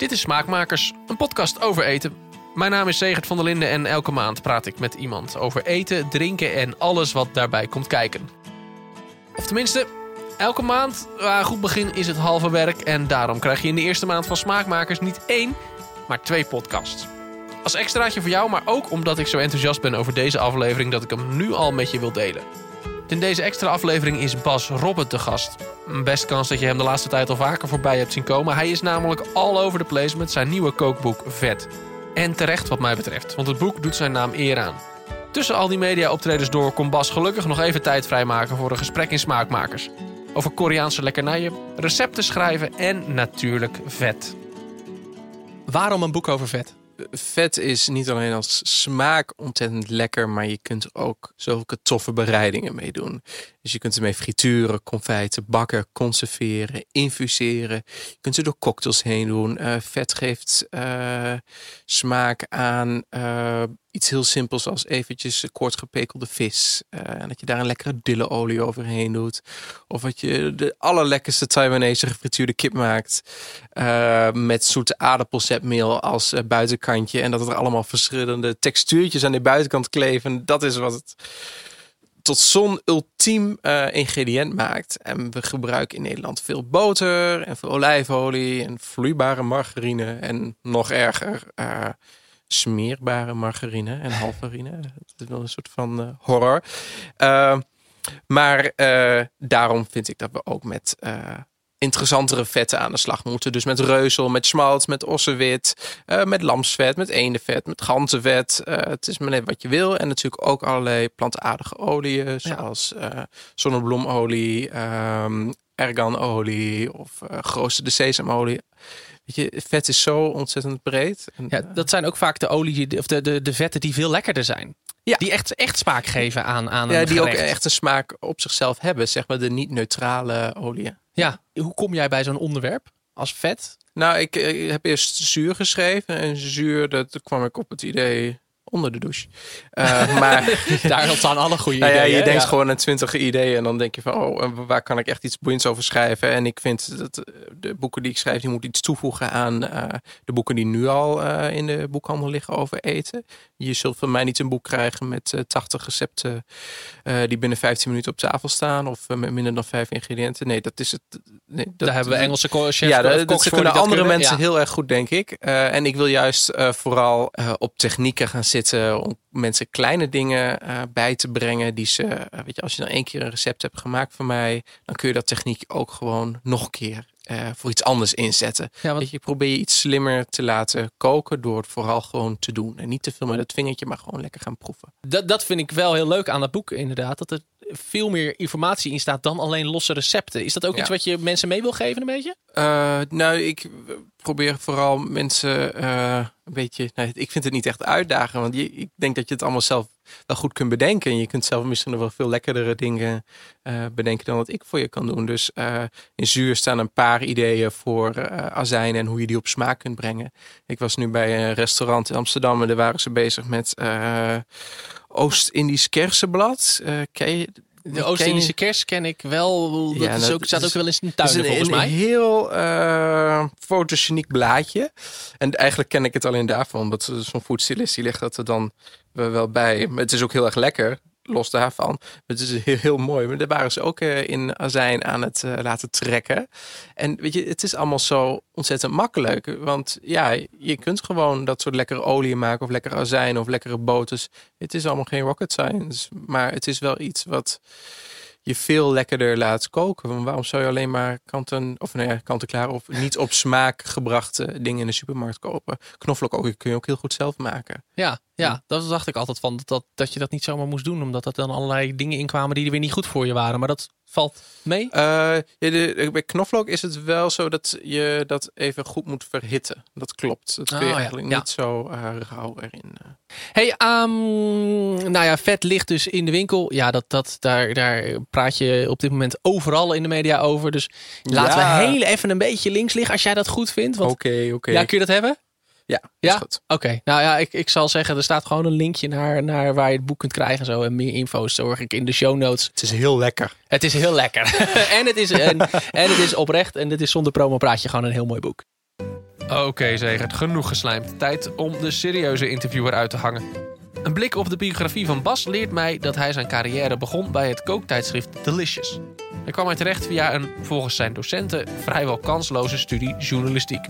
Dit is Smaakmakers, een podcast over eten. Mijn naam is Segert van der Linden en elke maand praat ik met iemand over eten, drinken en alles wat daarbij komt kijken. Of tenminste, elke maand, uh, goed begin is het halve werk en daarom krijg je in de eerste maand van Smaakmakers niet één, maar twee podcasts. Als extraatje voor jou, maar ook omdat ik zo enthousiast ben over deze aflevering dat ik hem nu al met je wil delen. In deze extra aflevering is Bas Robben te gast. Best kans dat je hem de laatste tijd al vaker voorbij hebt zien komen. Hij is namelijk all over the place met zijn nieuwe kookboek Vet. En terecht wat mij betreft, want het boek doet zijn naam eer aan. Tussen al die media-optredens door kon Bas gelukkig nog even tijd vrijmaken voor een gesprek in Smaakmakers. Over Koreaanse lekkernijen, recepten schrijven en natuurlijk vet. Waarom een boek over vet? Vet is niet alleen als smaak ontzettend lekker, maar je kunt er ook zulke toffe bereidingen mee doen. Dus je kunt ermee frituren, confijten, bakken, conserveren, infuseren. Je kunt ze door cocktails heen doen. Uh, vet geeft uh, smaak aan uh, iets heel simpels als eventjes kort gepekelde vis. en dat je daar een lekkere dillenolie overheen doet. Of dat je de allerlekkerste Taiwanese gefrituurde kip maakt. met zoete aardappelzetmeel als buitenkantje. En dat er allemaal verschillende textuurtjes aan de buitenkant kleven. Dat is wat het tot zo'n ultiem ingrediënt maakt. En we gebruiken in Nederland veel boter en veel olijfolie en vloeibare margarine. En nog erger, smeerbare margarine en halfarine. Dat is wel een soort van uh, horror. maar daarom vind ik dat we ook met interessantere vetten aan de slag moeten. Dus met reuzel, met smalt, met ossewit, uh, met lamsvet, met eendenvet, met ganzenvet. Uh, het is maar net wat je wil. En natuurlijk ook allerlei plantaardige oliën, zoals uh, zonnebloemolie, um, erganolie of geroosterde sesamolie. Weet je, vet is zo ontzettend breed. En, ja, dat zijn ook vaak de olie of de, de, de vetten die veel lekkerder zijn. Ja. Die echt, echt smaak geven aan, aan ja, een die ook echt een smaak op zichzelf hebben. Zeg maar de niet-neutrale oliën. Ja, hoe kom jij bij zo'n onderwerp als vet? Nou, ik, ik, heb eerst zuur geschreven. En zuur, dat kwam ik op het idee onder de douche. Uh, maar daar staan alle goede nou ideeën. Ja, je denkt gewoon aan twintig ideeën en dan denk je van, oh, waar kan ik echt iets boeiends over schrijven? En ik vind dat eh, de boeken die ik schrijf, die moeten iets toevoegen aan uh, de boeken die nu al uh, in de boekhandel liggen over eten. Je zult van mij niet een boek krijgen met 80 recepten die binnen 15 minuten op tafel staan of met minder dan vijf ingrediënten. Nee, dat is het. Nee, dat, Daar hebben we Engelse chefs. Ja, dat, dat kunnen andere mensen heel erg goed, denk ik. en ik wil juist vooral op technieken gaan zitten om mensen kleine dingen uh, bij te brengen. Die ze, uh, weet je, als je dan één keer een recept hebt gemaakt van mij, dan kun je dat techniek ook gewoon nog een keer uh, voor iets anders inzetten. Ja, want... je, probeer je iets slimmer te laten koken door het vooral gewoon te doen. En niet te veel met het vingertje, maar gewoon lekker gaan proeven. Dat, dat vind ik wel heel leuk aan dat boek, inderdaad. Dat er veel meer informatie in staat dan alleen losse recepten. Is dat ook iets wat je mensen mee wil geven, een beetje? Uh, nou, ik probeer vooral mensen uh, een beetje. Ik vind het niet echt uitdagen, want je, ik denk dat je het allemaal zelf wel goed kunt bedenken. En je kunt zelf misschien nog wel veel lekkerdere dingen uh, bedenken dan wat ik voor je kan doen. Dus in zuur staan een paar ideeën voor azijn en hoe je die op smaak kunt brengen. Ik was nu bij een restaurant in Amsterdam en daar waren ze bezig met Oost-Indisch kersenblad. Ken je, de Oost-Indische kers ken ik wel. Dat ja, is ook, staat ook wel eens in de tuin, volgens mij. Een heel uh, fotogeniek blaadje. En eigenlijk ken ik het alleen daarvan. Omdat zo'n foodstylist die legt dat er dan wel bij. Maar het is ook heel erg lekker los daarvan. Het is heel, mooi. Maar daar waren ze ook uh, in azijn aan het uh, laten trekken. En weet je, het is allemaal zo ontzettend makkelijk. Want ja, je kunt gewoon dat soort lekkere olie maken of lekkere azijn of lekkere boters. Het is allemaal geen rocket science. Maar het is wel iets wat je veel lekkerder laat koken. waarom zou je alleen maar kant of nee, kant-en-klaar of niet op smaak gebrachte dingen in de supermarkt kopen? Knoflook ook, kun je ook heel goed zelf maken. Ja, ja, dat dacht ik altijd van dat, dat je dat niet zomaar moest doen, omdat er dan allerlei dingen inkwamen die er weer niet goed voor je waren. Maar dat valt mee? Uh, ja, de, bij knoflook is het wel zo dat je dat even goed moet verhitten. Dat klopt. Dat kun je oh, eigenlijk niet zo uh, rauw erin. Uh. Hey, um, nou ja, vet ligt dus in de winkel. Ja, dat, dat, daar, daar praat je op dit moment overal in de media over. Dus laten we heel even een beetje links liggen als jij dat goed vindt. Oké, oké. Okay. Ja, kun je dat hebben? Ja, ja? Oké. Nou ja, ik, ik zal zeggen, er staat gewoon een linkje naar, naar waar je het boek kunt krijgen en zo. En meer info zorg ik in de show notes. Het is heel lekker. Het is heel lekker. en, het is, en, en het is oprecht. En dit is zonder promo praat je gewoon een heel mooi boek. Oké, Zegert, genoeg geslijmd. Tijd om de serieuze interviewer uit te hangen. Een blik op de biografie van Bas leert mij dat hij zijn carrière begon bij het kooktijdschrift Delicious. Hij kwam er terecht via een, volgens zijn docenten, vrijwel kansloze studie journalistiek.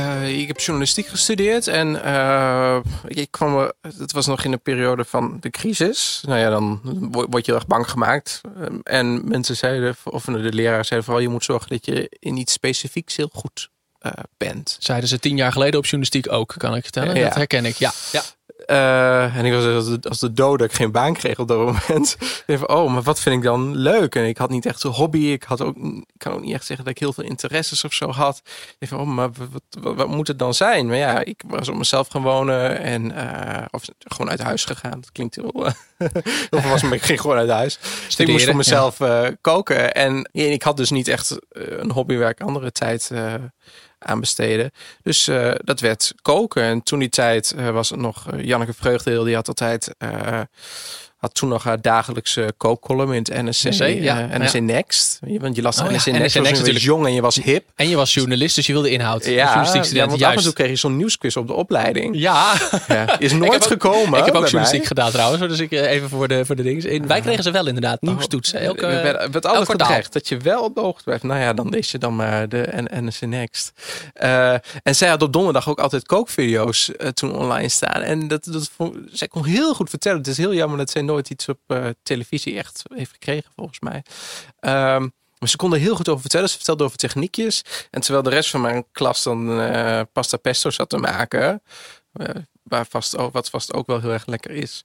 Uh, ik heb journalistiek gestudeerd en uh, ik kwam, het was nog in de periode van de crisis. Nou ja, dan wo- word je erg bang gemaakt. Um, En mensen zeiden, of de leraar zeiden vooral, je moet zorgen dat je in iets specifieks heel goed uh, bent. Zeiden ze tien jaar geleden op journalistiek ook, kan ik vertellen. Ja. Dat herken ik, ja. ja. Uh, en ik was als de, als de dood dat ik geen baan kreeg op dat moment. Van, oh, maar wat vind ik dan leuk? En ik had niet echt een hobby. Ik, had ook, ik kan ook niet echt zeggen dat ik heel veel interesses of zo had. Van, oh, maar wat, wat, wat moet het dan zijn? Maar ja, ik was op mezelf gaan wonen en uh, of gewoon uit huis gegaan. Dat klinkt heel, heel was, maar ik ging gewoon uit huis. Dus ik moest voor mezelf ja. uh, koken. En, en ik had dus niet echt een hobby waar ik andere tijd aan besteden. Dus uh, dat werd koken. En toen die tijd uh, was het nog uh, Janneke Vreugdeel. Die had altijd had toen nog haar dagelijkse kookcolumn in het NSC, NSC, ja, NSC ja. Next. Want je las oh, NSC ja. NSC Next natuurlijk jong en je was hip. En je was journalist, dus je wilde inhoud. Ja, ja want af en toe kreeg je zo'n nieuwsquiz op de opleiding. Ja. is nooit ik gekomen. Ik heb ook journalistiek mij. gedaan trouwens, dus ik even voor de, voor de dingen. Wij kregen ze wel inderdaad, nieuwstoetsen. Elke, er werd, werd altijd gedreigd dat je wel op de hoogte. Nou ja, dan lees je dan maar de NSC Next. Uh, en zij had op donderdag ook altijd kookvideo's uh, toen online staan. En dat, dat zij kon heel goed vertellen. Het is heel jammer dat zij nooit iets op uh, televisie echt heeft gekregen, volgens mij. Um, maar ze konden heel goed over vertellen. Ze vertelde over techniekjes. En terwijl de rest van mijn klas dan uh, pasta pesto zat te maken. Waar vast ook, wat vast ook wel heel erg lekker is.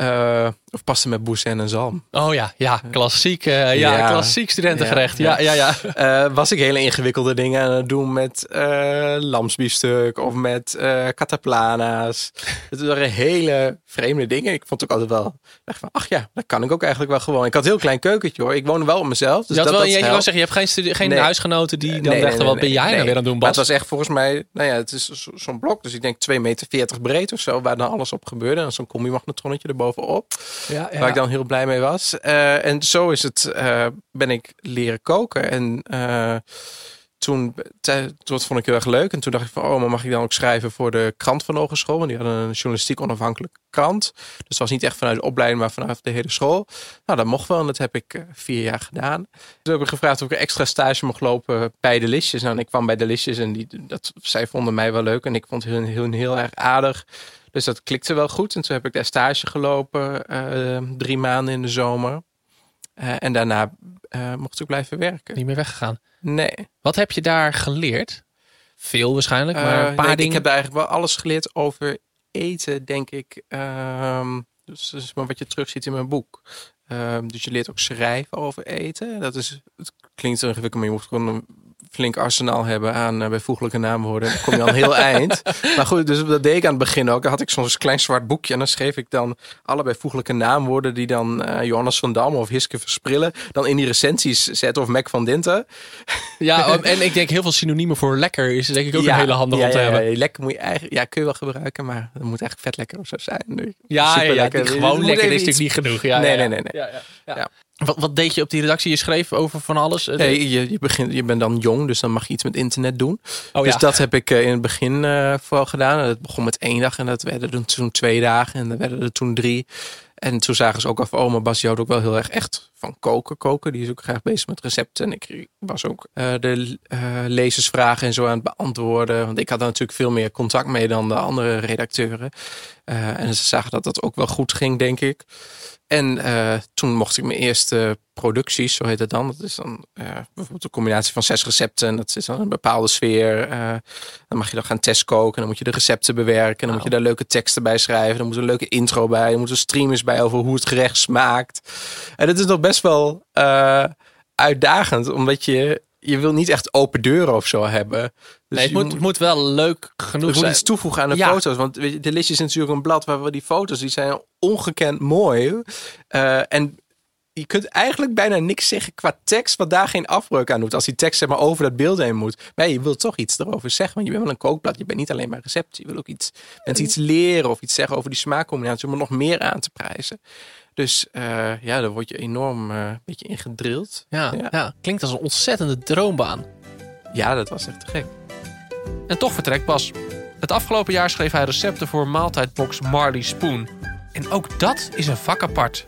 Uh, of pasta met boezem en zalm. Oh ja, ja klassiek, ja, ja, klassiek studentengerecht. Ja, ja, ja. ja. Uh, was ik hele ingewikkelde dingen aan het doen met uh, lamsbiefstuk of met cataplana's. Het waren hele vreemde dingen. Ik vond het ook altijd wel, dacht van, ach ja, dat kan ik ook eigenlijk wel gewoon. Ik had een heel klein keukentje hoor. Ik woonde wel op mezelf. Dus je, dat, wel, dat je, je zeggen, je hebt geen, studie, geen nee. huisgenoten die dan nee, dachten, nee, wat ben jij nou weer aan het doen, Bas? Maar het was echt volgens mij, nou ja, het is zo'n blok. Dus ik denk 2,40 meter breed of zo, waar dan alles op gebeurde. En zo'n combi-magnetronnetje erbovenop. Ja, ja. Waar ik dan heel blij mee was. Uh, en zo is het, uh, ben ik leren koken. En uh, toen, dat vond ik heel erg leuk. En toen dacht ik van, oh, maar mag ik dan ook schrijven voor de krant van hogeschool? Want die hadden een journalistiek onafhankelijke krant. Dus het was niet echt vanuit de opleiding, maar vanuit de hele school. Nou, dat mocht wel. En dat heb ik uh, vier jaar gedaan. Toen heb ik gevraagd of ik een extra stage mocht lopen bij de listjes. Nou, en ik kwam bij de listjes en die, dat, zij vonden mij wel leuk. En ik vond hun heel, heel erg aardig. Dus dat klikte wel goed. En toen heb ik daar stage gelopen, uh, drie maanden in de zomer. Uh, en daarna uh, mocht ik blijven werken. Niet meer weggegaan? Nee. Wat heb je daar geleerd? Veel waarschijnlijk, maar een paar nee, dingen. Ik heb eigenlijk wel alles geleerd over eten, denk ik. Um, dus dat is maar wat je terugziet in mijn boek. Um, dus je leert ook schrijven over eten. Dat is, het klinkt zo ingewikkeld, maar je moet gewoon flink arsenaal hebben aan uh, bijvoeglijke naamwoorden. Dan kom je al heel eind. Maar goed, dus dat deed ik aan het begin ook. Dan had ik zo'n klein zwart boekje en dan schreef ik dan alle bijvoeglijke naamwoorden die dan uh, Johannes van Dam of Hiske Versprillen dan in die recensies zetten of Mac van Dinten. Ja, en ik denk heel veel synoniemen voor lekker is denk ik ook ja, een hele handig ja, om te ja, hebben. Ja, lekker moet je eigenlijk, ja, kun je wel gebruiken, maar het moet eigenlijk vet lekker of zo zijn. Nu. Ja, ja, ja, gewoon lekker is natuurlijk niet genoeg. Ja, nee, nee, nee. nee. Ja, ja, ja. Wat, wat, deed je op die redactie? Je schreef over van alles? Nee, je, je, begint, je bent dan jong, dus dan mag je iets met internet doen. Oh, dus dat heb ik uh, in het begin uh, vooral gedaan. Dat begon met één dag en dat werden toen twee dagen en dat werden er toen drie. En toen zagen ze ook af, oh, maar Bas, je houdt ook wel heel erg echt van koken. Koken, die is ook graag bezig met recepten. En ik was ook uh, de lezersvragen en zo aan het beantwoorden. Want ik had er natuurlijk veel meer contact mee dan de andere redacteuren. en ze zagen dat dat ook wel goed ging, denk ik. En uh, toen mocht ik mijn eerste producties, zo heet het dan. Dat is dan uh, bijvoorbeeld een combinatie van zes recepten. En dat is dan een bepaalde sfeer. Uh, dan mag je dan gaan testkoken. Dan moet je de recepten bewerken. Dan wow. moet je daar leuke teksten bij schrijven. Dan moet er een leuke intro bij. Er moeten streamers bij over hoe het gerecht smaakt. En dat is nog best wel uitdagend. Omdat je je wil niet echt open deuren of zo hebben. Dus nee, het moet, moet, moet wel leuk genoeg je zijn. moet iets toevoegen aan de ja. foto's. Want de listje is natuurlijk een blad waar we die foto's, die zijn ongekend mooi. Uh, en je kunt eigenlijk bijna niks zeggen qua tekst wat daar geen afbreuk aan doet. Als die tekst zeg maar over dat beeld heen moet. Maar je wilt toch iets erover zeggen. Want je bent wel een kookblad. Je bent niet alleen maar recept. Je wil ook iets, mensen iets leren of iets zeggen over die smaakcombinatie. Om er nog meer aan te prijzen. Dus uh, ja, daar word je enorm uh, een beetje in gedrild. Ja, ja. ja, klinkt als een ontzettende droombaan. Ja, dat was echt te gek. En toch vertrekt Bas. Het afgelopen jaar schreef hij recepten voor maaltijdbox Marley Spoon. En ook dat is een vak apart.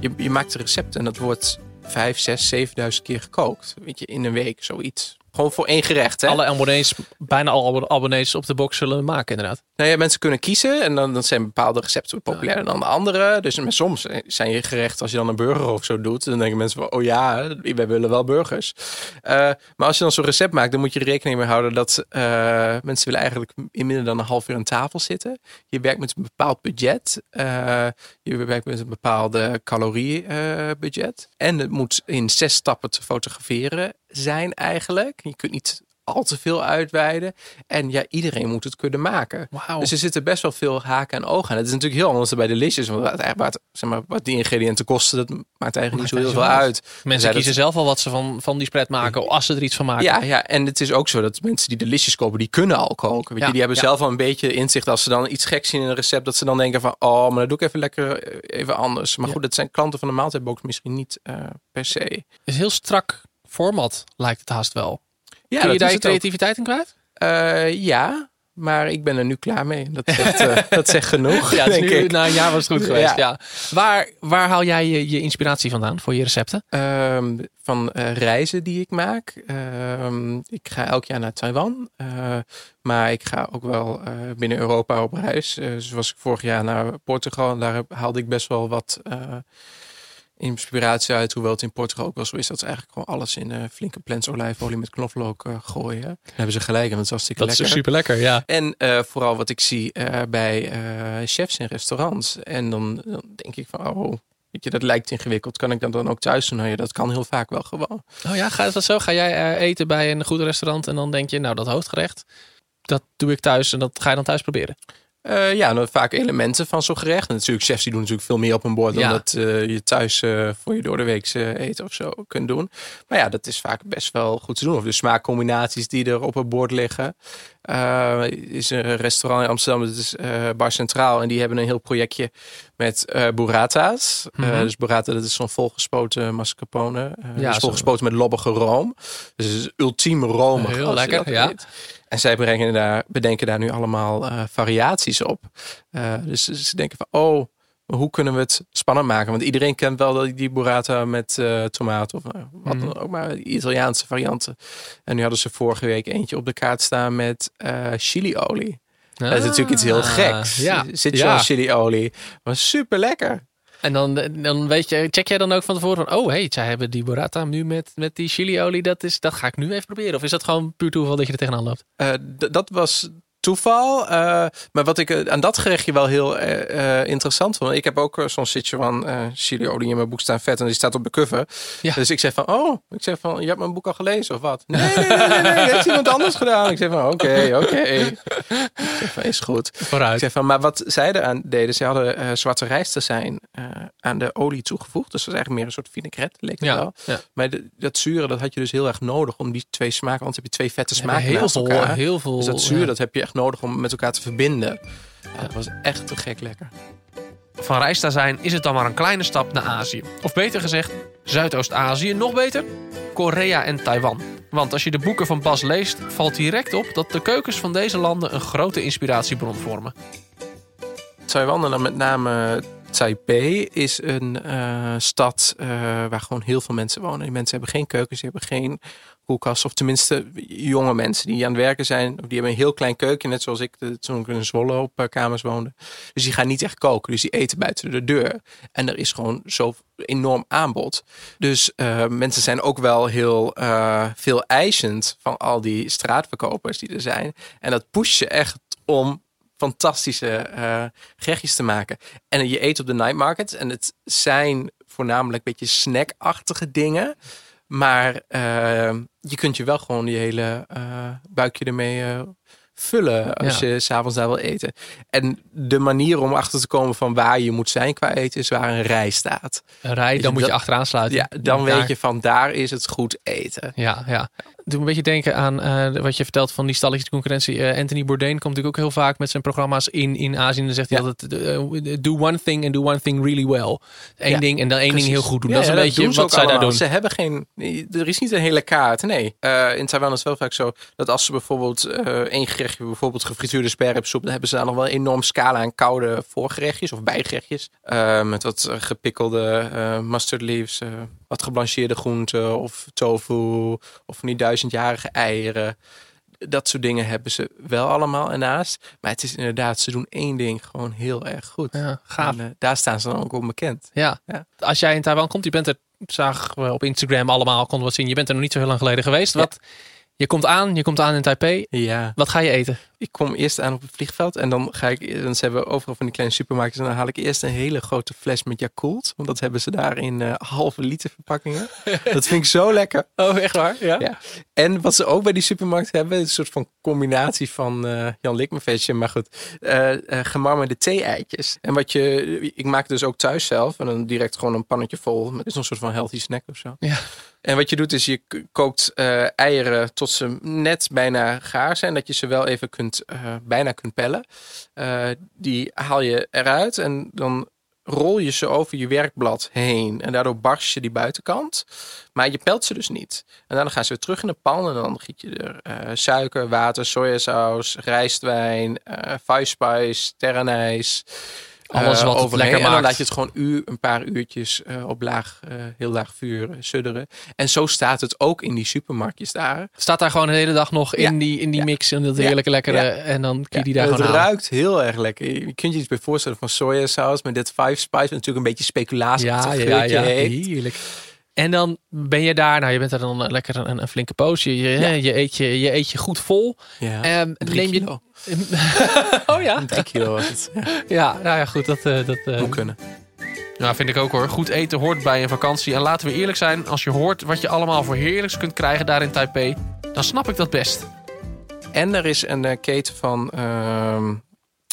Je, je maakt een recept en dat wordt 5, 6, 7000 keer gekookt. Weet je, in een week, zoiets. Gewoon voor één gerecht, hè? Alle abonnees, bijna alle abonnees op de box zullen maken inderdaad. Nou ja, mensen kunnen kiezen en dan, dan zijn bepaalde recepten populairder dan de andere. Dus maar soms zijn je gerechten, als je dan een burger of zo doet, dan denken mensen van, oh ja, wij willen wel burgers. Uh, maar als je dan zo'n recept maakt, dan moet je er rekening mee houden dat uh, mensen willen eigenlijk in minder dan een half uur aan tafel zitten. Je werkt met een bepaald budget. Uh, je werkt met een bepaalde caloriebudget. en het moet in zes stappen te fotograferen zijn eigenlijk. Je kunt niet al te veel uitweiden. En ja, iedereen moet het kunnen maken. Wow. Dus er zitten best wel veel haken en ogen aan. Het is natuurlijk heel anders dan bij de listjes. Want wat, zeg maar, wat die ingrediënten kosten, dat maakt eigenlijk niet zo heel veel uit. Mensen kiezen zelf al wat ze van, van die spread maken, als ze er iets van maken. Ja, ja, en het is ook zo dat mensen die de listjes kopen, die kunnen al koken. Weet je, die hebben zelf al een beetje inzicht als ze dan iets geks zien in een recept, dat ze dan denken van, oh, maar dat doe ik even lekker eh, even anders. Maar goed, dat zijn klanten van de maaltijdbox misschien niet uh, per se. Het is heel strak format, lijkt het haast wel. Ja, Kun je daar je creativiteit in kwijt? Uh, ja, maar ik ben er nu klaar mee. Dat zegt, uh, dat zegt genoeg. Ja, denk nu, ik. na een jaar was het goed geweest. Ja. Waar, waar haal jij je, je inspiratie vandaan voor je recepten? Um, van uh, reizen die ik maak. Um, ik ga elk jaar naar Taiwan. maar ik ga ook wel binnen Europa op reis. zoals ik vorig jaar naar Portugal. En daar haalde ik best wel wat inspiratie uit. Hoewel het in Portugal ook wel zo is dat ze eigenlijk gewoon alles in uh, flinke plants olijfolie met knoflook uh, gooien. Dan hebben ze gelijk en dat is hartstikke dat lekker. Dat is super lekker, ja. En uh, vooral wat ik zie bij chefs in restaurants. En dan, dan, denk ik van, oh, weet je, dat lijkt ingewikkeld. Kan ik dat dan ook thuis doen? Nou ja, dat kan heel vaak wel gewoon. Oh ja, gaat dat zo? Ga jij eten bij een goed restaurant en dan denk je, nou dat hoofdgerecht, dat doe ik thuis en dat ga je dan thuis proberen? Uh, ja, nou, vaak elementen van zo'n gerecht. En natuurlijk, chefs die doen natuurlijk veel meer op een bord dan dat uh, je thuis uh, voor je door de week eten of zo kunt doen. Maar ja, dat is vaak best wel goed te doen. Of de smaakcombinaties die er op het bord liggen. is een restaurant in Amsterdam, dat is Bar Centraal. En die hebben een heel projectje met burrata's. Mm -hmm. dus burrata, dat is zo'n volgespoten mascarpone. ja, dus volgespoten met lobbige room. Dus het is ultiem romig. Heel lekker, ja. En zij brengen daar, bedenken daar nu allemaal uh, variaties op. Uh, dus ze denken van, oh, hoe kunnen we het spannend maken? Want iedereen kent wel die burrata met uh, tomaat of wat mm. dan ook, maar Italiaanse varianten. En nu hadden ze vorige week eentje op de kaart staan met chiliolie. Ah, dat is natuurlijk iets heel geks. Ja. Zit je ja. chiliolie. Maar super lekker. En dan, dan weet je, check jij dan ook van tevoren oh hey, zij hebben die burrata nu met, met die chiliolie, dat, is, dat ga ik nu even proberen. Of is dat gewoon puur toeval dat je er tegenaan loopt? Uh, dat was toeval. Uh, maar wat ik uh, aan dat gerechtje wel heel uh, interessant vond. Ik heb ook zo'n Sichuan chili olie in mijn boek staan vet. En die staat op de cover. Ja. Dus ik zeg van, oh, ik zeg van, je hebt mijn boek al gelezen of wat? Nee, nee, nee, nee, nee, heeft iemand anders gedaan. Ik zeg van, oké, oké. Is goed. Vooruit. Ik zeg van, maar wat zij eraan deden, ze hadden zwarte rijst te zijn aan de olie toegevoegd. Dus dat is eigenlijk meer een soort vinaigrette, leek het ja. wel. Ja. Maar de, dat zure, dat had je dus heel erg nodig om die twee smaken. Want heb je twee vette smaken heel veel, elkaar. heel veel. Dus dat zuur, dat heb je echt nodig om met elkaar te verbinden. Ja, dat was echt te gek lekker. Van rijst zijn is het dan maar een kleine stap naar Azië. Of beter gezegd, Zuidoost-Azië. Nog beter, Korea en Taiwan. Want als je de boeken van Bas leest, valt direct op dat de keukens van deze landen een grote inspiratiebron vormen. Taiwan en dan met name Taipei is een uh, stad uh, waar gewoon heel veel mensen wonen. Die mensen hebben geen keukens, die hebben geen koelkast. Of tenminste jonge mensen die aan het werken zijn. Die hebben een heel klein keuken, net zoals ik toen ik in Zwolle op uh, kamers woonde. Dus die gaan niet echt koken, dus die eten buiten de deur. En er is gewoon zo enorm aanbod. Dus mensen zijn ook wel heel veel eisend van al die straatverkopers die er zijn. En dat pusht je echt om fantastische uh, gerechtjes te maken. En je eet op de night market. En het zijn voornamelijk een beetje snackachtige dingen. Maar uh, je kunt je wel gewoon die hele uh, buikje ermee vullen als ja. je s'avonds daar wil eten. En de manier om achter te komen van waar je moet zijn qua eten is waar een rij staat. Een rij, dan moet je achteraan sluiten. Ja, dan weet je van daar is het goed eten. Ja, ja. Doe een beetje denken aan eh, wat je vertelt van die stalletjes concurrentie. Eh, Anthony Bourdain komt natuurlijk ook heel vaak met zijn programma's in, in Azië. En dan zegt hij Ja. altijd, eh, do one thing and do one thing really well. Eén Ja, ding en dan één ding heel goed doen. Ja, dat is een beetje wat zij daar doen. Ze hebben geen. Er is niet een hele kaart. Nee. In Taiwan is het wel vaak zo dat als ze bijvoorbeeld één gerechtje, bijvoorbeeld gefrituurde sperripsoep, dan hebben ze daar nog wel een enorm scala aan koude voorgerechtjes of bijgerechtjes. Met wat gepikkelde mustard leaves, wat geblancheerde groenten of tofu of van die duizendjarige eieren. Dat soort dingen hebben ze wel allemaal ernaast. Maar het is inderdaad, ze doen één ding gewoon heel erg goed. Ja, gaaf. En, eh, daar staan ze dan ook onbekend. Ja. Ja. Als jij in Taiwan komt, je bent er, zagen we op Instagram allemaal, konden we wat zien. Je bent er nog niet zo heel lang geleden geweest. Ja. Wat, je komt aan, je komt aan in Taipei. Ja. Wat ga je eten? Ik kom eerst aan op het vliegveld en dan ga ik, ze hebben overal van die kleine supermarkten, en dan haal ik eerst een hele grote fles met Yakult, want dat hebben ze daar in eh, halve liter verpakkingen. Dat vind ik zo lekker. Oh, echt waar? Ja. Ja. En wat ze ook bij die supermarkt hebben, een soort van combinatie van eh, Jan Likmevetje, maar goed, eh, gemarmerde thee-eitjes. En wat je, ik maak dus ook thuis zelf en dan direct gewoon een pannetje vol. Het is een soort van healthy snack of zo. Ja. En wat je doet is je kookt eieren tot ze net bijna gaar zijn. Dat je ze wel even kunt, eh, bijna kunt pellen. Eh, die haal je eruit en dan rol je ze over je werkblad heen. En daardoor barst je die buitenkant. Maar je pelt ze dus niet. En dan gaan ze weer terug in de pan. En dan giet je er eh, suiker, water, sojasaus, rijstwijn, five spice, terranijs. Alles eh, wat het overheen. lekker En dan laat je het gewoon uur, een paar uurtjes eh, op laag, eh, heel laag vuur sudderen. En zo staat het ook in die supermarktjes daar. Staat daar gewoon de hele dag nog in die, in die Ja. mix en dat Ja. heerlijke lekkere. En dan kun je die daar het gewoon halen. ruikt heel erg lekker. Je kunt je iets bij voorstellen van sojasaus. Maar dit five spice natuurlijk een beetje speculatie. Ja, ja, het ja, heerlijk. En dan ben je daar, nou je bent er dan lekker een, een flinke poos. Je, je, Ja. je, eet je, je eet je goed vol. Ja. Ehm, Drie neem je... kilo. oh ja? Drie kilo was het. Ja, Ja, nou ja, goed. Dat, eh, dat, eh, moet kunnen. Nou, vind ik ook hoor. Goed eten hoort bij een vakantie. En laten we eerlijk zijn, als je hoort wat je allemaal voor heerlijks kunt krijgen daar in Taipei, dan snap ik dat best. En er is een eh, keten van ehm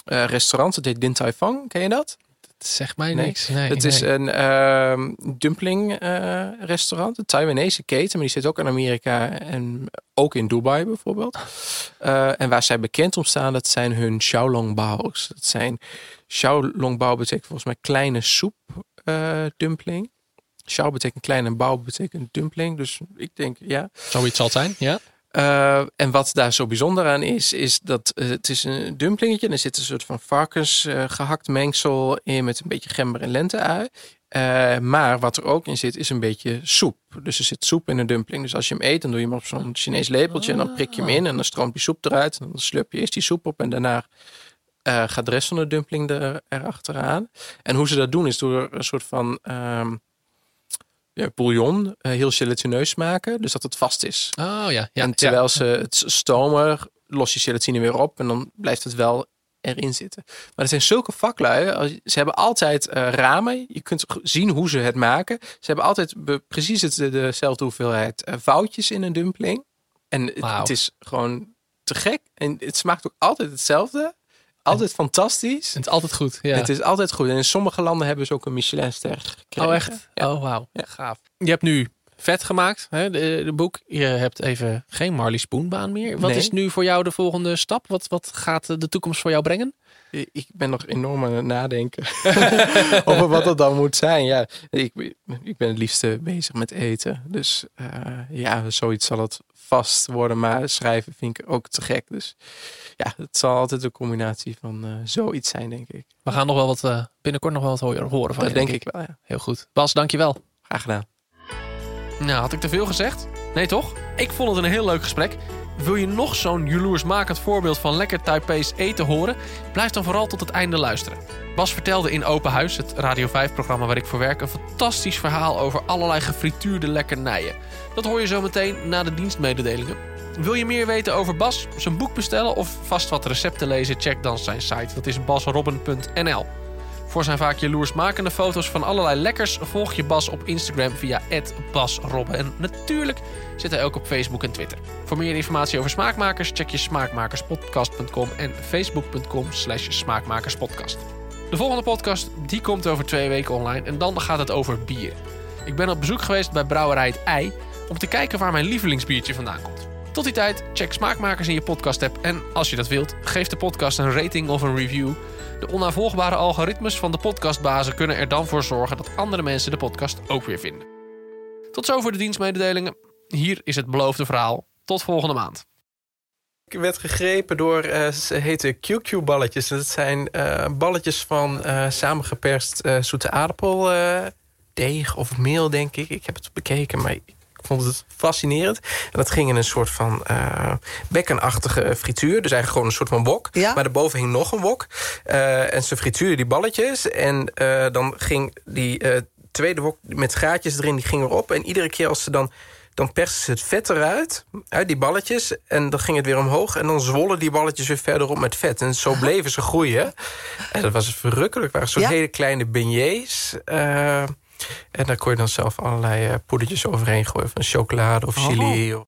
eh, restaurants. Het heet Din Tai Fung. Ken je dat? Zeg mij Nee. niks. Nee, het is een ehm, dumpling eh, restaurant. Een Taiwanese keten. Maar die zit ook in Amerika. En ook in Dubai bijvoorbeeld. Eh, en waar zij bekend om staan, dat zijn hun xiaolongbao's. Dat zijn xiaolongbao betekent volgens mij kleine soep eh, dumpling. Xiao betekent klein en bao betekent dumpling. Dus ik denk, ja. Zoiets zal zijn, ja. Eh, en wat daar zo bijzonder aan is, is dat eh, het is een dumplingetje. En er zit een soort van varkens eh, mengsel in met een beetje gember en lenteui. Eh, maar wat er ook in zit, is een beetje soep. Dus er zit soep in een dumpling. Dus als je hem eet, dan doe je hem op zo'n Chinees lepeltje. En dan prik je hem in en dan stroomt die soep eruit. En dan slurp je eerst die soep op en daarna gaat de rest van de dumpling er, erachteraan. En hoe ze dat doen, is door een soort van ehm, ja, bouillon eh, heel gelatineus maken. Dus dat het vast is. Oh ja. ja en terwijl ja. ze het stomen, los je gelatine weer op en dan blijft het wel erin zitten. Maar er zijn zulke vaklui. Ze hebben altijd eh, ramen. Je kunt zien hoe ze het maken. Ze hebben altijd precies het, de- dezelfde hoeveelheid eh, foutjes in een dumpling. En het is gewoon te gek. En het smaakt ook altijd hetzelfde. Altijd fantastisch. Het is altijd goed. Ja. Het is altijd goed. En in sommige landen hebben ze ook een Michelinster gekregen. Oh, echt? Ja. Oh, wauw. Ja. Gaaf. Je hebt nu vet gemaakt, hè, de, de boek. Je hebt even geen Marley Spoonbaan meer. Wat Nee. is nu voor jou de volgende stap? Wat, wat gaat de toekomst voor jou brengen? Ik ben nog enorm aan het nadenken over wat dat dan moet zijn. Ja, ik, ik ben het liefste bezig met eten. Dus eh, ja, zoiets zal het vast worden. Maar schrijven vind ik ook te gek. Dus ja, het zal altijd een combinatie van eh, zoiets zijn, denk ik. We gaan nog wel wat, eh, binnenkort nog wel wat horen horen van Dat je, denk ik wel, ja. Heel goed. Bas, dankjewel. Graag gedaan. Nou, had ik te veel gezegd? Nee toch? Ik vond het een heel leuk gesprek. Wil je nog zo'n jaloersmakend voorbeeld van lekker Taipees eten horen? Blijf dan vooral tot het einde luisteren. Bas vertelde in Open Huis, het Radio 5-programma waar ik voor werk... een fantastisch verhaal over allerlei gefrituurde lekkernijen. Dat hoor je zo meteen na de dienstmededelingen. Wil je meer weten over Bas, zijn boek bestellen... of vast wat recepten lezen? Check dan zijn site. Dat is basrobben.nl. Voor zijn vaak jaloersmakende foto's van allerlei lekkers... volg je Bas op Instagram via @basrobben. En natuurlijk zit hij ook op Facebook en Twitter. Voor meer informatie over smaakmakers... check je smaakmakerspodcast.com en facebook.com slash smaakmakerspodcast. De volgende podcast die komt over twee weken online... en dan gaat het over bier. Ik ben op bezoek geweest bij Brouwerij Het Ei... om te kijken waar mijn lievelingsbiertje vandaan komt. Tot die tijd, check Smaakmakers in je podcast-app. En als je dat wilt, geef de podcast een rating of een review. De onnavolgbare algoritmes van de podcastbazen kunnen er dan voor zorgen dat andere mensen de podcast ook weer vinden. Tot zover de dienstmededelingen. Hier is het beloofde verhaal. Tot volgende maand. Ik werd gegrepen door, eh, ze heten QQ-balletjes. Dat zijn eh, balletjes van eh, samengeperst zoete aardappeldeeg of meel, denk ik. Ik heb het bekeken, maar vond het fascinerend. En dat ging in een soort van eh bekkenachtige frituur. Dus eigenlijk gewoon een soort van wok. Ja. Maar daarboven hing nog een wok. Eh, en ze frituurden die balletjes. En eh, dan ging die tweede wok met gaatjes erin, die ging erop. En iedere keer als ze dan... Dan persten ze het vet eruit, uit die balletjes. En dan ging het weer omhoog. En dan zwollen die balletjes weer verder op met vet. En zo bleven ze groeien. En dat was verrukkelijk. Het waren zo'n Ja. hele kleine beignets. En daar kon je dan zelf allerlei eh, poedertjes overheen gooien. Van chocolade of chili.